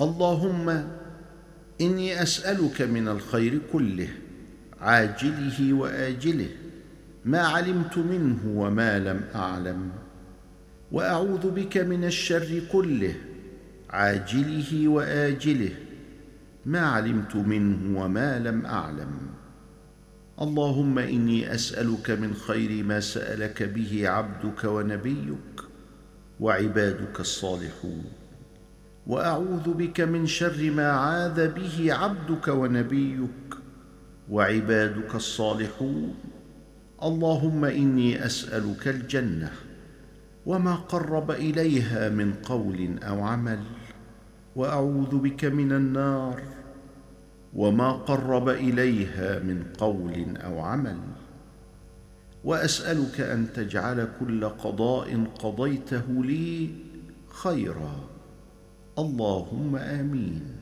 اللهم إني أسألك من الخير كله عاجله وآجله ما علمت منه وما لم أعلم وأعوذ بك من الشر كله عاجله وآجله ما علمت منه وما لم أعلم. اللهم إني أسألك من خير ما سألك به عبدك ونبيك وعبادك الصالحون. وأعوذ بك من شر ما عاذ به عبدك ونبيك وعبادك الصالحون. اللهم إني أسألك الجنة وما قرب إليها من قول أو عمل وأعوذ بك من النار وما قرب إليها من قول أو عمل. وأسألك أن تجعل كل قضاء قضيته لي خيرا. اللهم آمين.